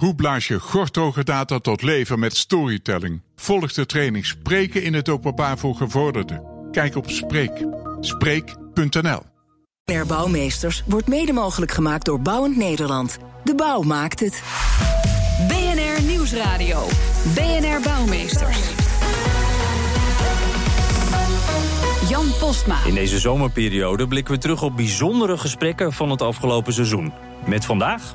Hoe blaas je gorthoge data tot leven met storytelling? Volg de training Spreken in het openbaar voor gevorderden. Kijk op Spreek. Spreek.nl BNR Bouwmeesters wordt mede mogelijk gemaakt door Bouwend Nederland. De bouw maakt het. BNR Nieuwsradio. BNR Bouwmeesters. Jan Postma. In deze zomerperiode blikken we terug op bijzondere gesprekken van het afgelopen seizoen. Met vandaag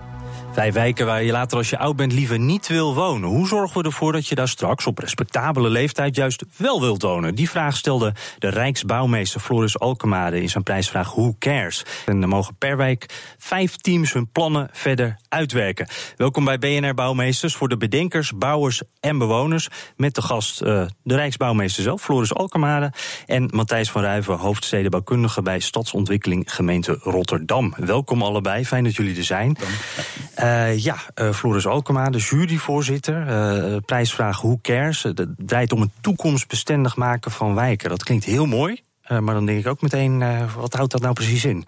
Vijf wijken waar je later als je oud bent liever niet wil wonen. Hoe zorgen we ervoor dat je daar straks op respectabele leeftijd juist wel wilt wonen? Die vraag stelde de Rijksbouwmeester Floris Alkemade in zijn prijsvraag Who Cares? En dan mogen per wijk vijf teams hun plannen verder uitwerken. Welkom bij BNR Bouwmeesters voor de bedenkers, bouwers en bewoners. Met de gast uh, de Rijksbouwmeester zelf, Floris Alkemade. En Matthijs van Ruiven, hoofdstedenbouwkundige bij Stadsontwikkeling Gemeente Rotterdam. Welkom allebei, fijn dat jullie er zijn. Uh, ja, uh, Floris Alkema, de juryvoorzitter. Uh, prijsvraag Who Cares? Het draait om het toekomstbestendig maken van wijken. Dat klinkt heel mooi, maar dan denk ik ook meteen, wat houdt dat nou precies in?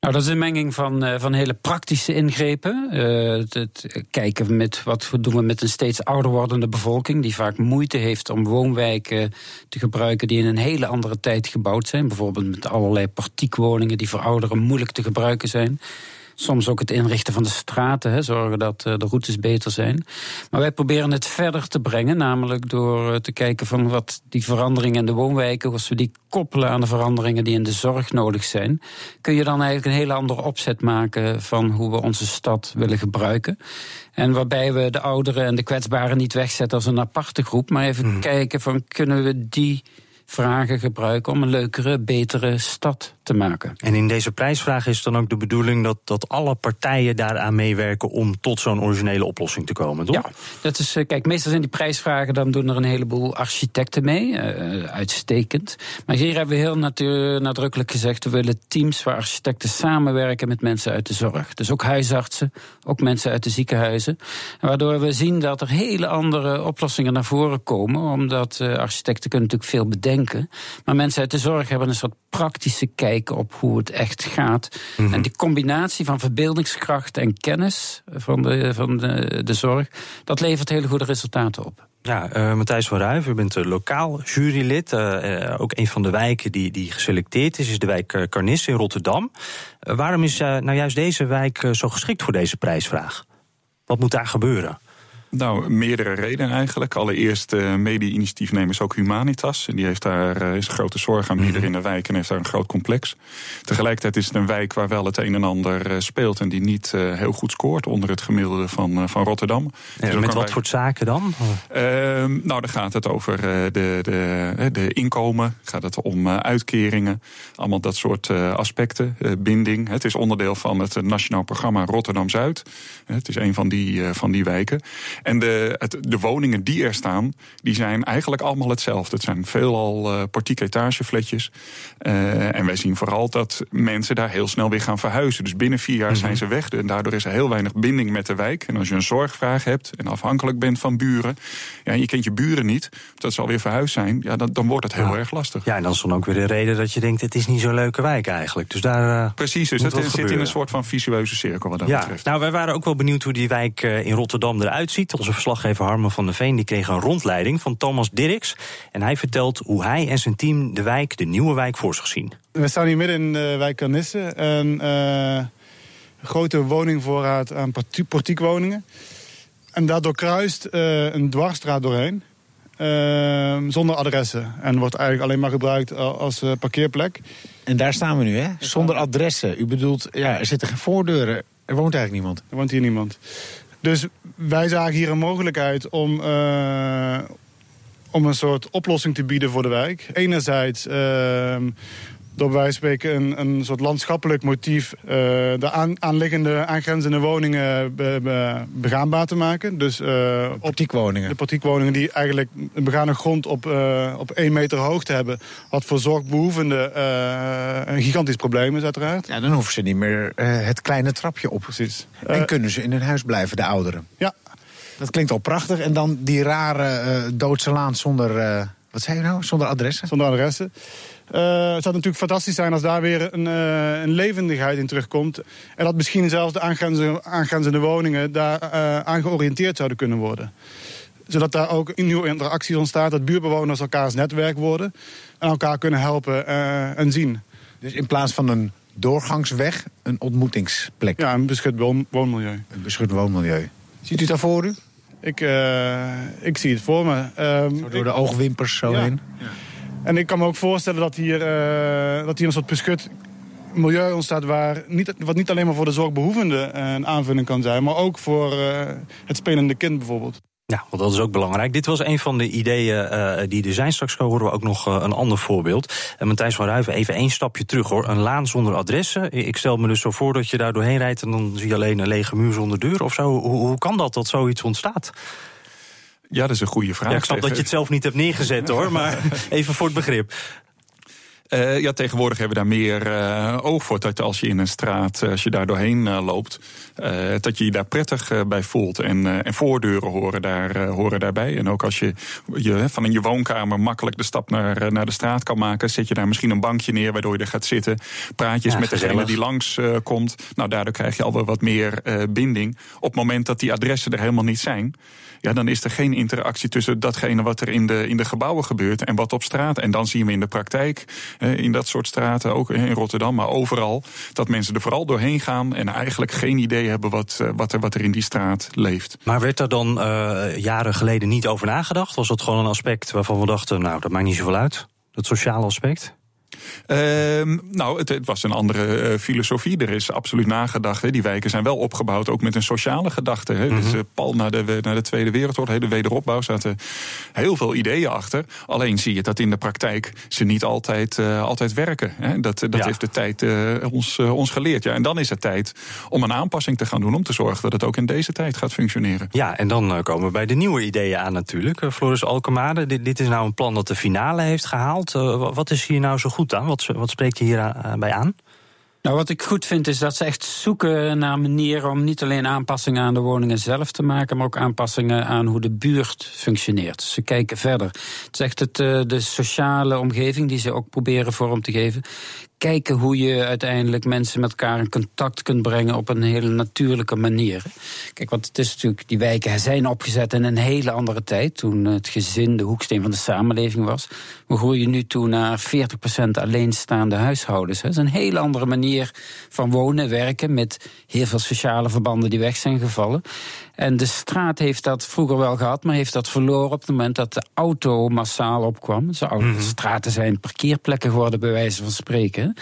Nou, dat is een menging van, van hele praktische ingrepen. Het, het, kijken met wat doen we met een steeds ouder wordende bevolking, die vaak moeite heeft om woonwijken te gebruiken die in een hele andere tijd gebouwd zijn. Bijvoorbeeld met allerlei partiekwoningen die voor ouderen moeilijk te gebruiken zijn. Soms ook het inrichten van de straten, hè, zorgen dat uh, de routes beter zijn. Maar wij proberen het verder te brengen, namelijk door uh, te kijken van wat die veranderingen in de woonwijken, als we die koppelen aan de veranderingen die in de zorg nodig zijn, kun je dan eigenlijk een hele andere opzet maken van hoe we onze stad willen gebruiken. En waarbij we de ouderen en de kwetsbaren niet wegzetten als een aparte groep, maar even mm. kijken van kunnen we die vragen gebruiken om een leukere, betere stad te maken. En in deze prijsvraag is dan ook de bedoeling dat, dat alle partijen daaraan meewerken om tot zo'n originele oplossing te komen, toch? Ja, dat is, eh, kijk, meestal zijn die prijsvragen, dan doen er een heleboel architecten mee, uh, uitstekend. Maar hier hebben we heel nadrukkelijk gezegd, we willen teams waar architecten samenwerken met mensen uit de zorg. Dus ook huisartsen, ook mensen uit de ziekenhuizen. Waardoor we zien dat er hele andere oplossingen naar voren komen, omdat uh, architecten kunnen natuurlijk veel bedenken. Maar mensen uit de zorg hebben een soort praktische kijk op hoe het echt gaat. En die combinatie van verbeeldingskracht en kennis van de, van de, de zorg, dat levert hele goede resultaten op. Ja, uh, Matthijs van Ruijf, u bent lokaal jurylid. Uh, ook een van de wijken die, die geselecteerd is, is de wijk Carnis in Rotterdam. waarom is nou juist deze wijk zo geschikt voor deze prijsvraag? Wat moet daar gebeuren? Nou, meerdere redenen eigenlijk. Allereerst uh, mede-initiatiefnemers ook Humanitas. En die heeft daar uh, is een grote zorg aan mhm. in de wijk en heeft daar een groot complex. Tegelijkertijd is het een wijk waar wel het een en ander uh, speelt en die niet heel goed scoort onder het gemiddelde van, van Rotterdam. Ja, dus met wat voor zaken dan? Ehm, nou, dan gaat het over de, de, de inkomen, gaat het om uitkeringen, allemaal dat soort aspecten, binding. Het is onderdeel van het Nationaal Programma Rotterdam Zuid. Het is een van die, van die wijken. En de, het, de woningen die er staan, die zijn eigenlijk allemaal hetzelfde. Het zijn veelal uh, portiek etagefletjes. Uh, en wij zien vooral dat mensen daar heel snel weer gaan verhuizen. Dus binnen vier jaar mm -hmm. zijn ze weg. En daardoor is er heel weinig binding met de wijk. En als je een zorgvraag hebt en afhankelijk bent van buren... Ja, je kent je buren niet, dat ze alweer verhuisd zijn... Ja, dan, dan wordt het heel ja. erg lastig. Ja, en dan is dan ook weer de reden dat je denkt... het is niet zo'n leuke wijk eigenlijk. Dus daar uh, Precies, dus het zit in een soort van visueuze cirkel wat dat ja. betreft. Nou, wij waren ook wel benieuwd hoe die wijk in Rotterdam eruit ziet. Onze verslaggever Harmen van der Veen die kreeg een rondleiding van Thomas Dirks. En hij vertelt hoe hij en zijn team de wijk, de nieuwe wijk, voor zich zien. We staan hier midden in de wijk Carnisse. Een uh, grote woningvoorraad aan portiekwoningen. En daardoor kruist uh, een dwarsstraat doorheen. Uh, zonder adressen. En wordt eigenlijk alleen maar gebruikt als uh, parkeerplek. En daar staan we nu, hè? Zonder adressen. U bedoelt, ja, er zitten geen voordeuren. Er woont eigenlijk niemand. Er woont hier niemand. Dus wij zagen hier een mogelijkheid om, uh, om een soort oplossing te bieden voor de wijk. Enerzijds uh, door bij spreken een, een soort landschappelijk motief... Uh, de aan, aanliggende, aangrenzende woningen be, be, begaanbaar te maken. Dus, uh, portiekwoningen. De portiekwoningen die eigenlijk een begane grond op, uh, op één meter hoogte hebben. Wat voor zorgbehoevenden een gigantisch probleem is uiteraard. Ja, dan hoeven ze niet meer het kleine trapje op. Precies. En kunnen ze in hun huis blijven, de ouderen. Ja. Dat klinkt al prachtig. En dan die rare doodse laan zonder... wat zei je nou? Zonder adressen? Zonder adressen. Uh, het zou natuurlijk fantastisch zijn als daar weer een, uh, een levendigheid in terugkomt. En dat misschien zelfs de aangrenzende, aangrenzende woningen daar uh, aan georiënteerd zouden kunnen worden. Zodat daar ook een nieuwe interactie ontstaat, dat buurtbewoners elkaars netwerk worden en elkaar kunnen helpen en zien. Dus in plaats van een doorgangsweg, een ontmoetingsplek? Ja, een beschut woonmilieu. Een beschut woonmilieu. Ziet u dat voor u? Ik, ik zie het voor me. Um, zo door de oogwimpers zo ja. heen? Ja. En ik kan me ook voorstellen dat hier, uh, dat hier een soort beschut milieu ontstaat... Waar niet, wat niet alleen maar voor de zorgbehoevende een aanvulling kan zijn... maar ook voor uh, het spelende kind bijvoorbeeld. Ja, want dat is ook belangrijk. Dit was een van de ideeën die er zijn. Straks horen we ook nog een ander voorbeeld. En Matthijs van Ruiven, even één stapje terug hoor. Een laan zonder adressen. Ik stel me dus zo voor dat je daar doorheen rijdt... en dan zie je alleen een lege muur zonder deur of zo. Hoe, hoe kan dat, dat zoiets ontstaat? Ja, dat is een goede vraag. Ja, ik snap dat je het zelf niet hebt neergezet hoor, maar even voor het begrip. Uh, ja, tegenwoordig hebben we daar meer uh, oog voor. Dat als je in een straat, als je daar doorheen uh, loopt, dat je je daar prettig bij voelt. En, en voordeuren horen, daar, horen daarbij. En ook als je, je van in je woonkamer makkelijk de stap naar, naar de straat kan maken, zet je daar misschien een bankje neer waardoor je er gaat zitten. Praatjes ja, met degene die langs komt. Nou, daardoor krijg je alweer wat meer binding. Op het moment dat die adressen er helemaal niet zijn ja, dan is er geen interactie tussen datgene wat er in de, in de gebouwen gebeurt en wat op straat. En dan zien we in de praktijk, in dat soort straten, ook in Rotterdam, maar overal, dat mensen er vooral doorheen gaan en eigenlijk geen idee hebben wat, wat, er, wat er in die straat leeft. Maar werd er dan uh, jaren geleden niet over nagedacht? Was dat gewoon een aspect waarvan we dachten, nou, dat maakt niet zoveel uit? Dat sociale aspect? Uh, nou, het, het, was een andere uh, filosofie. Er is absoluut nagedacht. Hè. Die wijken zijn wel opgebouwd, ook met een sociale gedachte. Hè. Mm -hmm. Dus uh, pal na de, de Tweede Wereldoorlog, de wederopbouw, zaten heel veel ideeën achter. Alleen zie je dat in de praktijk ze niet altijd, uh, altijd werken. Hè. Dat, dat ja. heeft de tijd ons, ons geleerd. Ja. En dan is het tijd om een aanpassing te gaan doen... om te zorgen dat het ook in deze tijd gaat functioneren. Ja, en dan komen we bij de nieuwe ideeën aan natuurlijk. Floris Alkemade, dit, dit, is nou een plan dat de finale heeft gehaald. wat is hier nou zo goed Wat, wat spreekt je hierbij aan? Nou, wat ik goed vind is dat ze echt zoeken naar manieren om niet alleen aanpassingen aan de woningen zelf te maken, maar ook aanpassingen aan hoe de buurt functioneert. Ze kijken verder. Het is echt het, de sociale omgeving die ze ook proberen vorm te geven kijken hoe je uiteindelijk mensen met elkaar in contact kunt brengen op een hele natuurlijke manier. Kijk, want het is natuurlijk, die wijken zijn opgezet in een hele andere tijd, toen het gezin de hoeksteen van de samenleving was. We groeien nu toe naar 40% alleenstaande huishoudens. Dat is een hele andere manier van wonen, werken, met heel veel sociale verbanden die weg zijn gevallen. En de straat heeft dat vroeger wel gehad, maar heeft dat verloren op het moment dat de auto massaal opkwam. Dus mm -hmm. straten zijn parkeerplekken geworden, bij wijze van spreken.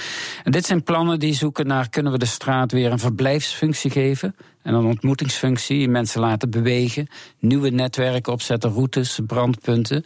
En dit zijn plannen die zoeken naar: kunnen we de straat weer een verblijfsfunctie geven? En een ontmoetingsfunctie, mensen laten bewegen, nieuwe netwerken opzetten, routes, brandpunten.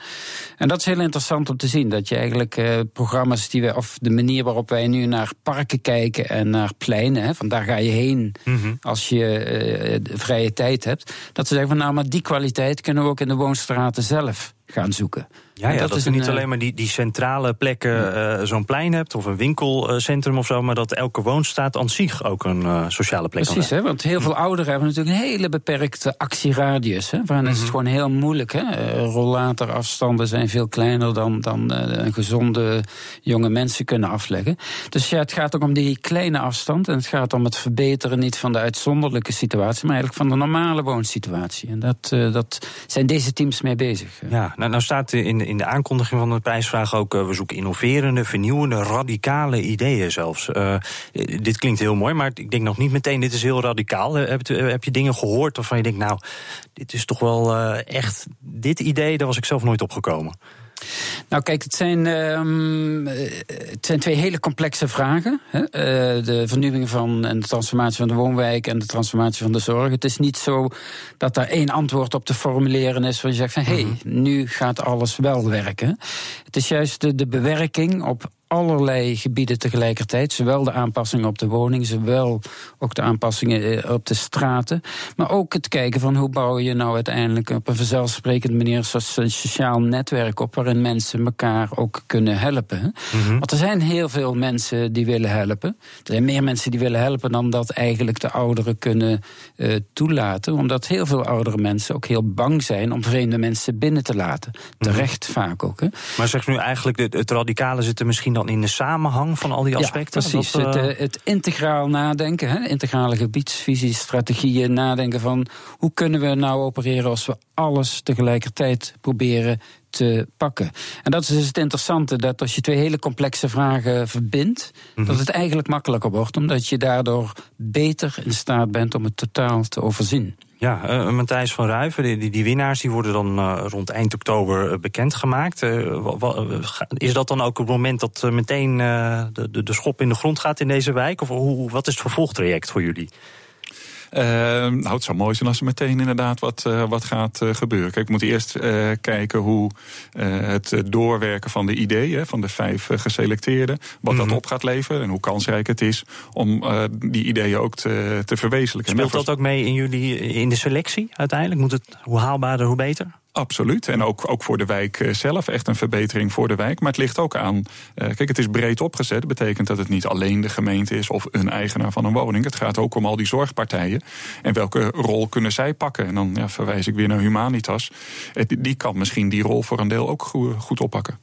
En dat is heel interessant om te zien. Dat je eigenlijk eh, programma's die we, of de manier waarop wij nu naar parken kijken en naar pleinen, hè, van daar ga je heen mm -hmm. als je eh, vrije tijd hebt. Dat ze zeggen van nou, maar die kwaliteit kunnen we ook in de woonstraten zelf gaan zoeken. Ja, ja dat, dat is je niet een, alleen maar die, die centrale plekken, uh, zo'n plein hebt of een winkelcentrum of zo, maar dat elke woonstaat aan zich ook een uh, sociale plek Precies, hè, want heel veel ouderen hebben natuurlijk een hele beperkte actieradius. Hè, waarin mm -hmm. is het gewoon heel moeilijk. Hè. Rollatorafstanden zijn veel kleiner dan, dan een gezonde jonge mensen kunnen afleggen. Dus ja, het gaat ook om die kleine afstand en het gaat om het verbeteren niet van de uitzonderlijke situatie, maar eigenlijk van de normale woonsituatie. En dat, dat zijn deze teams mee bezig. Ja, nou, nou staat in in de aankondiging van de prijsvraag ook... Uh, we zoeken innoverende, vernieuwende, radicale ideeën zelfs. Uh, dit klinkt heel mooi, maar ik denk nog niet meteen... dit is heel radicaal. Uh, heb, heb, je dingen gehoord waarvan je denkt... nou, dit is toch wel echt... dit idee, daar was ik zelf nooit opgekomen. Nou, kijk, het zijn, um, het zijn twee hele complexe vragen. Hè? Uh, de vernieuwing van en de transformatie van de woonwijk en de transformatie van de zorg. Het is niet zo dat daar één antwoord op te formuleren is waar je zegt van hé, hey, nu gaat alles wel werken. Het is juist de, de bewerking op allerlei gebieden tegelijkertijd. Zowel de aanpassingen op de woning, zowel ook de aanpassingen op de straten. Maar ook het kijken van hoe bouw je nou uiteindelijk op een vanzelfsprekende manier een sociaal netwerk op waarin mensen elkaar ook kunnen helpen. Mm-hmm. Want er zijn heel veel mensen die willen helpen. Er zijn meer mensen die willen helpen dan dat eigenlijk de ouderen kunnen uh, toelaten. Omdat heel veel oudere mensen ook heel bang zijn om vreemde mensen binnen te laten. Terecht mm-hmm. vaak ook. Hè. Maar zeg nu eigenlijk, het radicale zit er misschien dan in de samenhang van al die aspecten? Ja, precies. Dat, uh... het, het, integraal nadenken, hè? integrale gebiedsvisies, strategieën, nadenken van hoe kunnen we nou opereren als we alles tegelijkertijd proberen te pakken. En dat is dus het interessante, dat als je twee hele complexe vragen verbindt, dat Mhm. het eigenlijk makkelijker wordt, omdat je daardoor beter in staat bent om het totaal te overzien. Ja, uh, Matthijs van Ruiven, die, die, winnaars die worden dan uh, rond eind oktober uh, bekendgemaakt. is dat dan ook het moment dat meteen de, de, de schop in de grond gaat in deze wijk? Of hoe, wat is het vervolgtraject voor jullie? Uh, nou, het zou mooi zijn als er meteen inderdaad wat, uh, wat gaat uh, gebeuren. Kijk, we moeten eerst kijken hoe het doorwerken van de ideeën van de vijf geselecteerden, wat mm. dat op gaat leveren en hoe kansrijk het is om die ideeën ook te, te verwezenlijken. Speelt dat ook mee in jullie in de selectie uiteindelijk? Moet het hoe haalbaarder, hoe beter? Absoluut. En ook, ook voor de wijk zelf echt een verbetering voor de wijk. Maar het ligt ook aan. Uh, kijk, het is breed opgezet. Dat betekent dat het niet alleen de gemeente is of een eigenaar van een woning. Het gaat ook om al die zorgpartijen. En welke rol kunnen zij pakken? En dan ja, verwijs ik weer naar Humanitas. Die kan misschien die rol voor een deel ook goed oppakken.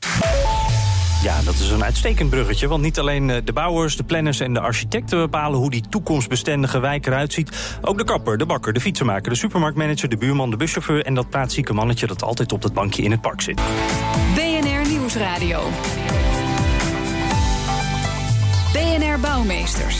Ja, dat is een uitstekend bruggetje. Want niet alleen de bouwers, de planners en de architecten bepalen hoe die toekomstbestendige wijk eruit ziet. Ook de kapper, de bakker, de fietsenmaker, de supermarktmanager, de buurman, de buschauffeur en dat praatzieke mannetje dat altijd op dat bankje in het park zit. BNR Nieuwsradio. BNR Bouwmeesters.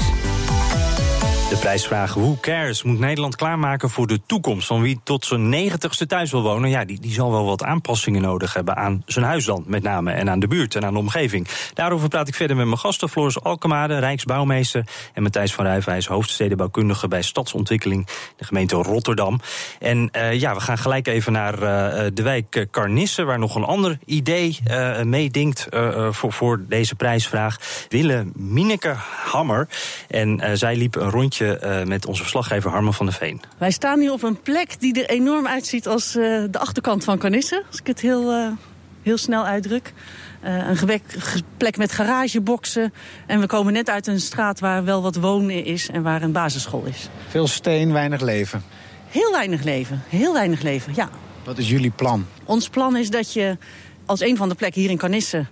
De prijsvraag Who Cares moet Nederland klaarmaken voor de toekomst. Van wie tot zijn negentigste thuis wil wonen, ja, die, die zal wel wat aanpassingen nodig hebben aan zijn huis dan, met name. En aan de buurt en aan de omgeving. Daarover praat ik verder met mijn gasten. Floris Alkemade, Rijksbouwmeester. En Matthijs van is hoofdstedenbouwkundige bij Stadsontwikkeling, de gemeente Rotterdam. En uh, ja, we gaan gelijk even naar uh, de wijk Carnisse, waar nog een ander idee meedinkt voor, voor deze prijsvraag. Wille Mineke Hammer. En zij liep een rondje uh, met onze verslaggever Harmen van der Veen. Wij staan hier op een plek die er enorm uitziet als uh, de achterkant van Carnisse. Als ik het heel, uh, heel snel uitdruk. een plek met garageboxen. En we komen net uit een straat waar wel wat wonen is en waar een basisschool is. Veel steen, weinig leven. Heel weinig leven, heel weinig leven, ja. Wat is jullie plan? Ons plan is dat je als een van de plekken hier in Carnisse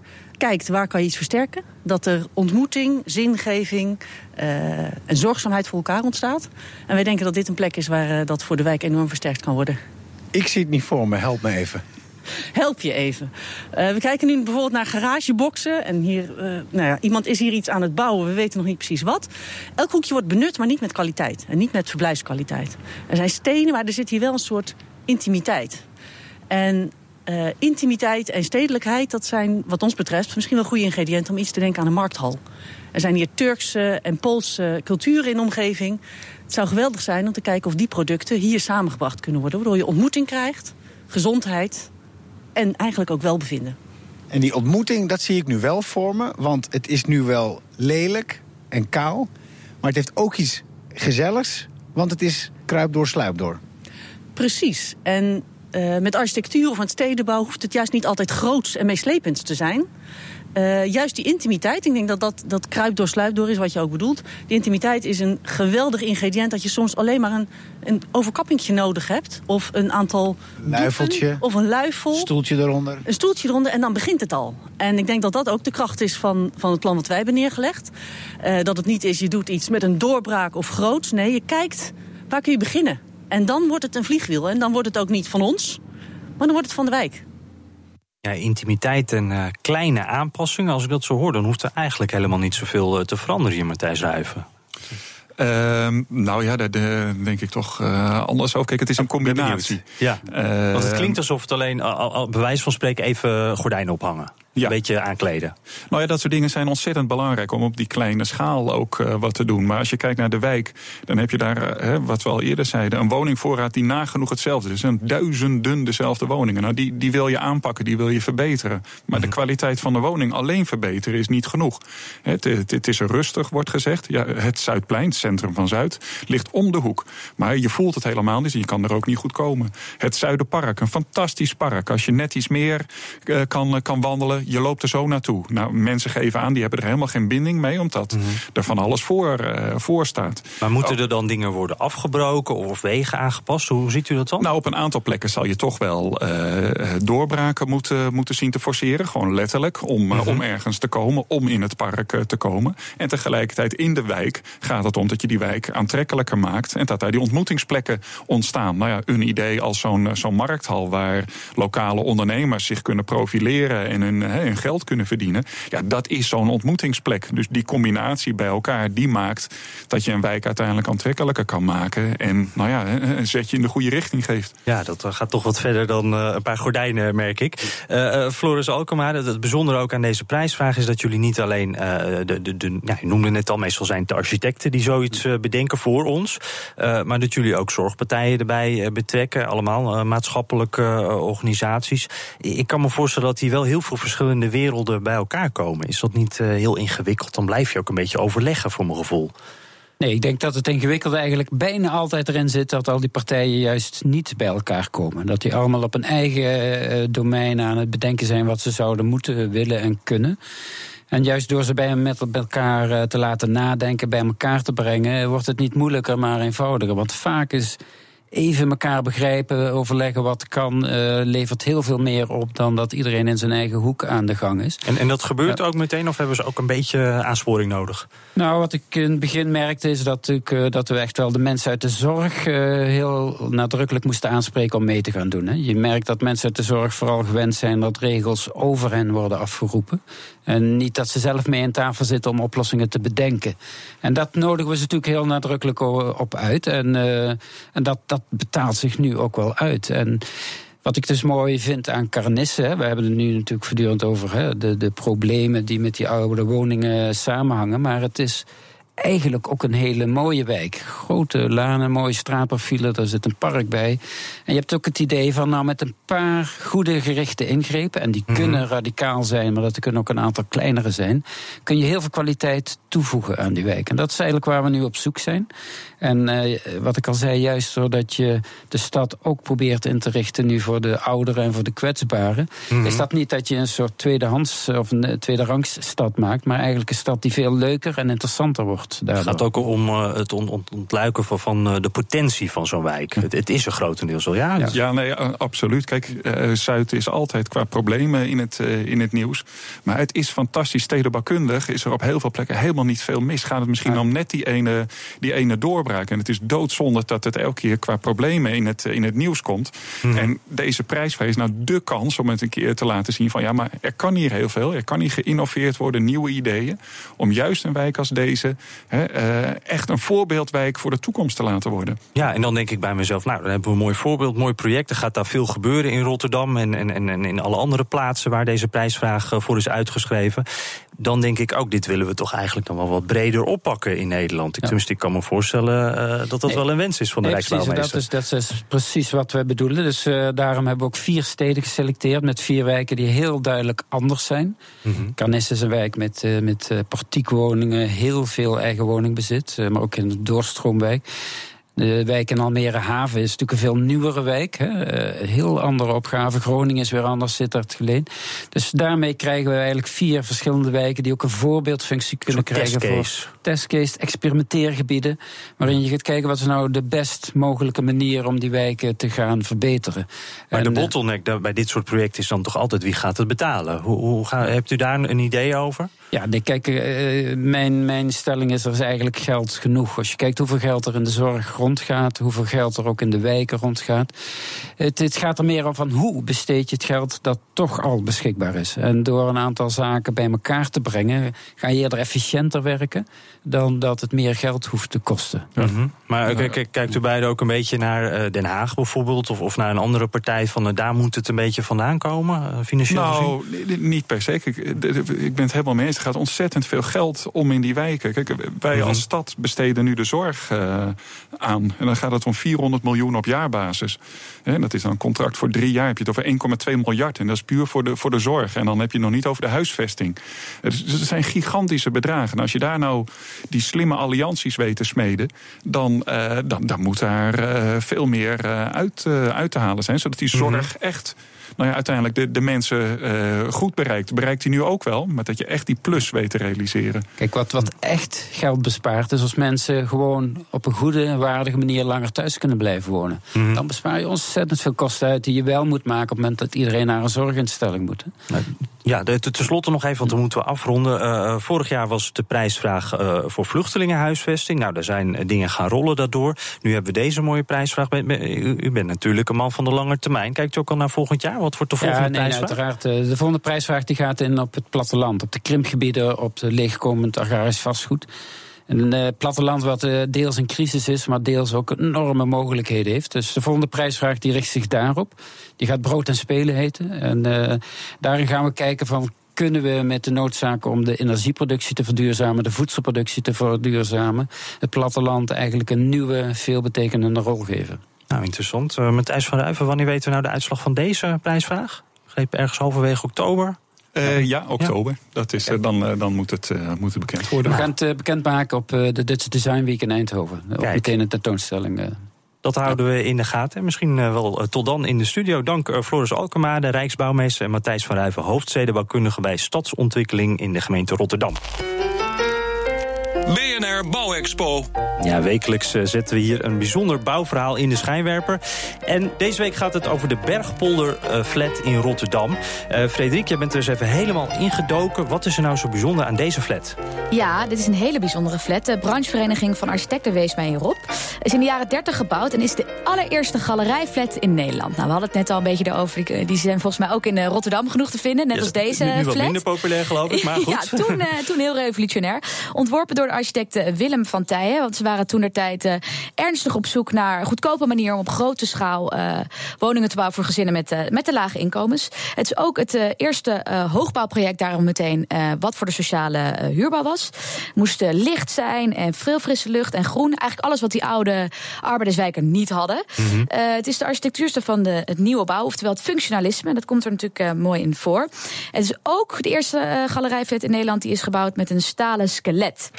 kijkt waar kan je iets versterken. Dat er ontmoeting, zingeving uh, en zorgzaamheid voor elkaar ontstaat. En wij denken dat dit een plek is waar uh, dat voor de wijk enorm versterkt kan worden. Ik zie het niet voor me, help me even. Help je even. Uh, we kijken nu bijvoorbeeld naar garageboxen. En hier, nou ja, iemand is hier iets aan het bouwen, we weten nog niet precies wat. Elk hoekje wordt benut, maar niet met kwaliteit. En niet met verblijfskwaliteit. Er zijn stenen, maar er zit hier wel een soort intimiteit. En uh, intimiteit en stedelijkheid, dat zijn wat ons betreft misschien wel goede ingrediënten om iets te denken aan een markthal. Er zijn hier Turkse en Poolse culturen in de omgeving. Het zou geweldig zijn om te kijken of die producten hier samengebracht kunnen worden. Waardoor je ontmoeting krijgt, gezondheid en eigenlijk ook welbevinden. En die ontmoeting, dat zie ik nu wel voor me. Want het is nu wel lelijk en kaal. Maar het heeft ook iets gezelligs. Want het is kruip door, sluip door. Precies. En uh, met architectuur of met stedenbouw hoeft het juist niet altijd groots en meeslepend te zijn. Uh, juist die intimiteit, ik denk dat dat, dat kruip door sluip door is wat je ook bedoelt. Die intimiteit is een geweldig ingrediënt dat je soms alleen maar een, een overkappingje nodig hebt. Of een aantal luifeltje. Of een luifel. Stoeltje eronder. Een stoeltje eronder en dan begint het al. En ik denk dat dat ook de kracht is van, van het plan wat wij hebben neergelegd. Uh, dat het niet is, je doet iets met een doorbraak of groots. Nee, je kijkt, waar kun je beginnen? En dan wordt het een vliegwiel. En dan wordt het ook niet van ons, maar dan wordt het van de wijk. Ja, intimiteit en uh, kleine aanpassingen. Als ik dat zo hoor, dan hoeft er eigenlijk helemaal niet zoveel uh, te veranderen hier, Matthijs Ruiven. Uh, nou ja, daar denk ik toch uh, anders over. Kijk, het is een combinatie. Ja, uh, want het klinkt alsof het alleen, al, al, bij wijze van spreken, even gordijnen ophangen. Ja. Een beetje aankleden. Nou ja, dat soort dingen zijn ontzettend belangrijk om op die kleine schaal ook uh, wat te doen. Maar als je kijkt naar de wijk, dan heb je daar, uh, wat we al eerder zeiden, een woningvoorraad die nagenoeg hetzelfde is. Er zijn duizenden dezelfde woningen. Nou, die, die wil je aanpakken, die wil je verbeteren. Maar de kwaliteit van de woning alleen verbeteren is niet genoeg. Het, het, het is rustig, wordt gezegd. Ja, het Zuidplein, het centrum van Zuid, ligt om de hoek. Maar je voelt het helemaal niet en je kan er ook niet goed komen. Het Zuiderpark, een fantastisch park. Als je net iets meer uh, kan, kan wandelen je, je loopt er zo naartoe. Nou, mensen geven aan, die hebben er helemaal geen binding mee, omdat Mhm. er van alles voor, eh, voor staat. Maar moeten Oh. er dan dingen worden afgebroken of wegen aangepast? Hoe ziet u dat dan? Nou, op een aantal plekken zal je toch wel eh, doorbraken moeten, moeten zien te forceren. Gewoon letterlijk, om, eh, om ergens te komen, om in het park te komen. En tegelijkertijd in de wijk gaat het om dat je die wijk aantrekkelijker maakt. En dat daar die ontmoetingsplekken ontstaan. Nou ja, een idee als zo'n zo'n markthal waar lokale ondernemers zich kunnen profileren en hun, hun geld kunnen verdienen. Ja, dat is zo'n ontmoetingsplek. Dus die combinatie bij elkaar, die maakt dat je een wijk uiteindelijk aantrekkelijker kan maken. En nou ja, een zetje in de goede richting geeft. Ja, dat eh, gaat toch wat verder dan eh, een paar gordijnen, merk ik. Eh, Floris Alkema, het, bijzondere ook aan deze prijsvraag is dat jullie niet alleen, de, de, de, ja, je noemde het al, meestal zijn de architecten die zoiets bedenken voor ons. maar dat jullie ook zorgpartijen erbij betrekken, allemaal maatschappelijke organisaties. Ik kan me voorstellen dat die wel heel veel verschillende werelden bij elkaar komen. Is dat niet eh, heel ingewikkeld? Dan blijf je ook een beetje overleggen, voor mijn gevoel. Nee, ik denk dat het ingewikkelde eigenlijk bijna altijd erin zit dat al die partijen juist niet bij elkaar komen. Dat die allemaal op een eigen eh, domein aan het bedenken zijn wat ze zouden moeten, willen en kunnen. En juist door ze bij, met elkaar eh, te laten nadenken, bij elkaar te brengen, wordt het niet moeilijker, maar eenvoudiger. Want vaak is even elkaar begrijpen, overleggen wat kan, eh, levert heel veel meer op dan dat iedereen in zijn eigen hoek aan de gang is. En, en dat gebeurt ook meteen, of hebben ze ook een beetje aansporing nodig? Nou, wat ik in het begin merkte is dat, ik, eh, dat we echt wel de mensen uit de zorg eh, heel nadrukkelijk moesten aanspreken om mee te gaan doen. Hè. Je merkt dat mensen uit de zorg vooral gewend zijn dat regels over hen worden afgeroepen. En niet dat ze zelf mee aan tafel zitten om oplossingen te bedenken. En dat nodigen we ze natuurlijk heel nadrukkelijk op uit. En, eh, en dat, dat betaalt zich nu ook wel uit. En wat ik dus mooi vind aan Carnisse, hè, we hebben het nu natuurlijk voortdurend over hè, de, de problemen die met die oude woningen samenhangen. Maar het is eigenlijk ook een hele mooie wijk. Grote lanen, mooie straatprofielen, daar zit een park bij. En je hebt ook het idee van, nou, met een paar goede gerichte ingrepen, en die kunnen radicaal zijn, maar dat kunnen ook een aantal kleinere zijn, kun je heel veel kwaliteit toevoegen aan die wijk. En dat is eigenlijk waar we nu op zoek zijn. En eh, wat ik al zei, juist doordat je de stad ook probeert in te richten nu voor de ouderen en voor de kwetsbaren, is dat niet dat je een soort tweedehands of een eh, tweederangs stad maakt, maar eigenlijk een stad die veel leuker en interessanter wordt. Het Daardoor. gaat ook om eh, het on- ont- ontluiken van, van eh, de potentie van zo'n wijk. Het, het is er grotendeels al, ja. Dus- Ja, nee, a- absoluut. Kijk, eh, Zuid is altijd qua problemen in het, eh, in het nieuws. Maar het is fantastisch. Stedenbouwkundig is er op heel veel plekken helemaal niet veel mis. Gaat het misschien om net die ene, die ene doorbraak. En het is doodzonde dat het elke keer qua problemen in het, in het nieuws komt. En deze prijsvraag is nou de kans om het een keer te laten zien van... ja, maar er kan hier heel veel. Er kan hier geïnnoveerd worden, nieuwe ideeën. Om juist een wijk als deze hè, eh, echt een voorbeeldwijk voor de toekomst te laten worden. Ja, en dan denk ik bij mezelf, nou, dan hebben we een mooi voorbeeld, mooi project. Er gaat daar veel gebeuren in Rotterdam en, en, en in alle andere plaatsen waar deze prijsvraag eh, voor is uitgeschreven. Dan denk ik ook, dit willen we toch eigenlijk nog wel wat breder oppakken in Nederland. Ik, Tenminste, ik kan me voorstellen eh, dat dat Nee. wel een wens is van de Nee, precies, dat, is, dat is precies wat we bedoelen. Dus eh, daarom hebben we ook vier steden geselecteerd met vier wijken die heel duidelijk anders zijn. Carnis is een wijk met, eh, met portiekwoningen, heel veel eigen woningbezit, eh, maar ook in de doorstroomwijk. De wijk in Almere Haven is natuurlijk een veel nieuwere wijk. Hè. Eh, heel andere opgave. Groningen is weer anders, Sittard geleen. Dus daarmee krijgen we eigenlijk vier verschillende wijken die ook een voorbeeldfunctie kunnen krijgen testcase. voor testcase, experimenteergebieden. Waarin je gaat kijken wat is nou de best mogelijke manier om die wijken te gaan verbeteren. Maar En, de eh, bottleneck bij dit soort projecten is dan toch altijd wie gaat het betalen? Hoe, hoe hebt u daar een idee over? Ja, nee, kijk, eh, mijn, mijn stelling is er is eigenlijk geld genoeg. Als je kijkt hoeveel geld er in de zorg rondgaat, hoeveel geld er ook in de wijken rondgaat. Het, het gaat er meer om van hoe besteed je het geld dat toch al beschikbaar is. En door een aantal zaken bij elkaar te brengen, ga je eerder efficiënter werken dan dat het meer geld hoeft te kosten. Mhm. Maar eh, k- k- kijkt u beiden ook een beetje naar eh, Den Haag bijvoorbeeld, of, of naar een andere partij van eh, daar moet het een beetje vandaan komen, financieel gezien? Nou, ni- ni- niet per se. Kijk, de- de- Ik ben het helemaal mee eens. Gaat ontzettend veel geld om in die wijken. Kijk, wij Mhm. als stad besteden nu de zorg eh, aan. En dan gaat het om 400 miljoen op jaarbasis. En dat is dan een contract voor drie jaar. Heb je het over 1,2 miljard. En dat is puur voor de, voor de zorg. En dan heb je het nog niet over de huisvesting. Dus het zijn gigantische bedragen. En als je daar nou die slimme allianties weet te smeden, dan, eh, dan, dan moet daar eh, veel meer uit, uit te halen zijn. Zodat die zorg echt nou ja, uiteindelijk de, de mensen eh, goed bereikt. Bereikt die nu ook wel, maar dat je echt die plus weet te realiseren. Kijk, wat, wat echt geld bespaart is als mensen gewoon op een goede, waardige manier langer thuis kunnen blijven wonen. Mhm. Dan bespaar je ontzettend veel kosten uit die je wel moet maken op het moment dat iedereen naar een zorginstelling moet. hè. Ja, tenslotte nog even, want dan moeten we afronden. Eh, vorig jaar was de prijsvraag eh, voor vluchtelingenhuisvesting. Nou, daar zijn eh, dingen gaan rollen daardoor. Nu hebben we deze mooie prijsvraag. U, u bent natuurlijk een man van de lange termijn. Kijkt u ook al naar volgend jaar? Wat wordt de volgende Ja, nee, prijsvraag? uiteraard. eh, De volgende prijsvraag die gaat in op het platteland. Op de krimpgebieden, op de leegkomend agrarisch vastgoed. Een eh, platteland wat eh, deels in crisis is, maar deels ook enorme mogelijkheden heeft. Dus de volgende prijsvraag die richt zich daarop. Die gaat brood en spelen heten. En eh, daarin gaan we kijken van... Kunnen we met de noodzaak om de energieproductie te verduurzamen, de voedselproductie te verduurzamen, het platteland eigenlijk een nieuwe, veelbetekenende rol geven? Nou, interessant. Uh, Matthijs van Ruiven, wanneer weten we nou de uitslag van deze prijsvraag? Greep ergens halverwege oktober? Uh, ja, oktober. Dat is, uh, dan, uh, dan moet, het, moet het bekend worden. We gaan het bekendmaken op de Dutch Design Week in Eindhoven. Ook Kijk. meteen een tentoonstelling. Dat houden we in de gaten. En misschien wel tot dan in de studio. Dank Floris Alkema, de Rijksbouwmeester... en Matthijs van Ruiven, hoofdstedenbouwkundige bij Stadsontwikkeling in de gemeente Rotterdam. BNR Bouwexpo. Ja, wekelijks uh, zetten we hier een bijzonder bouwverhaal in de schijnwerper. En deze week gaat het over de Bergpolder uh, flat in Rotterdam. Uh, Frederik, jij bent er eens even helemaal ingedoken. Wat is er nou zo bijzonder aan deze flat? Ja, dit is een hele bijzondere flat. De branchevereniging van architecten wees mij hierop. Is in de jaren 30 gebouwd en is de allereerste galerijflat in Nederland. Nou, we hadden het net al een beetje erover. Die zijn volgens mij ook in Rotterdam genoeg te vinden, net ja, als deze nu, nu flat. wat minder populair geloof ik, maar goed. ja, toen, toen heel revolutionair. Ontworpen door de architect Willem van Tijen. Want ze waren toen der tijd uh, ernstig op zoek naar een goedkope manier om op grote schaal uh, woningen te bouwen voor gezinnen met, uh, met de lage inkomens. Het is ook het eerste hoogbouwproject daarom meteen wat voor de sociale huurbouw was. Het moest licht zijn en veel frisse lucht en groen. Eigenlijk alles wat die oude arbeiderswijken niet hadden. Mm -hmm. het is de architectuurste van de, het nieuwe bouw, oftewel het functionalisme. Dat komt er natuurlijk mooi in voor. Het is ook de eerste galerijflat in Nederland die is gebouwd met een stalen skelet.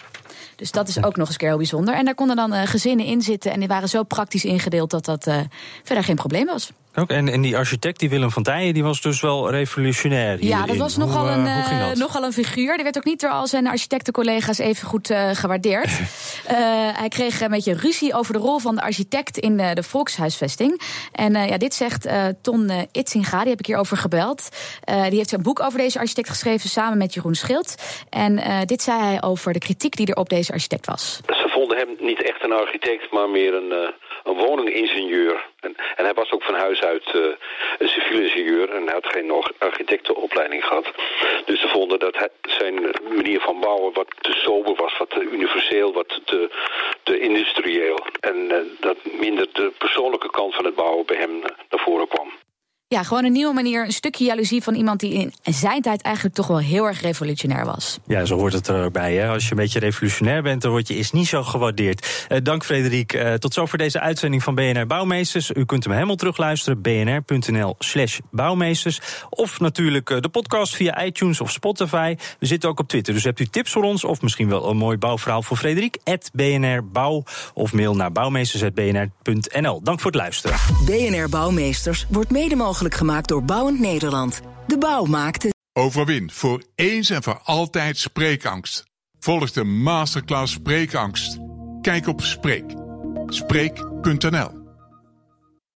Dus dat is ook nog eens keer heel bijzonder. En daar konden dan uh, gezinnen in zitten. En die waren zo praktisch ingedeeld dat dat uh, verder geen probleem was. Ook, en, en die architect, die Willem van Tijen, die was dus wel revolutionair. Hierin. Ja, dat was hoe, nogal, een, uh, uh, nogal een figuur. Die werd ook niet door al zijn architectencollega's even goed uh, gewaardeerd. hij kreeg een beetje ruzie over de rol van de architect in de volkshuisvesting. En ja, dit zegt Ton Itzinga, die heb ik hierover gebeld. die heeft een boek over deze architect geschreven samen met Jeroen Schild. En dit zei hij over de kritiek die er op deze architect was. Ze vonden hem niet echt een architect, maar meer een, een woningingenieur. En, en, hij was ook van huis uit uh, een civiel ingenieur en hij had geen architectenopleiding gehad. Dus ze vonden dat zijn manier van bouwen wat te sober was, wat te universeel, wat te, te industrieel. En uh, dat minder de persoonlijke kant van het bouwen bij hem naar voren. Ja, gewoon een nieuwe manier, een stukje jaloezie van iemand die in zijn tijd eigenlijk toch wel heel erg revolutionair was. Ja, zo hoort het er ook bij. Hè? Als je een beetje revolutionair bent, dan word je is niet zo gewaardeerd. Uh, dank Frederik. Uh, tot zover deze uitzending van BNR Bouwmeesters. U kunt hem helemaal terugluisteren, bnr.nl slash bouwmeesters. Of natuurlijk uh, de podcast via iTunes of Spotify. We zitten ook op Twitter, dus hebt u tips voor ons... of misschien wel een mooi bouwverhaal voor Frederik... BNR Bouw of mail naar bouwmeesters.bnr.nl. Dank voor het luisteren. BNR Bouwmeesters wordt mede mogelijk gemaakt door Bouwend Nederland. De bouw maakt het. Overwin voor eens en voor altijd spreekangst. Volg de masterclass Spreekangst. Kijk op Spreek. Spreek.nl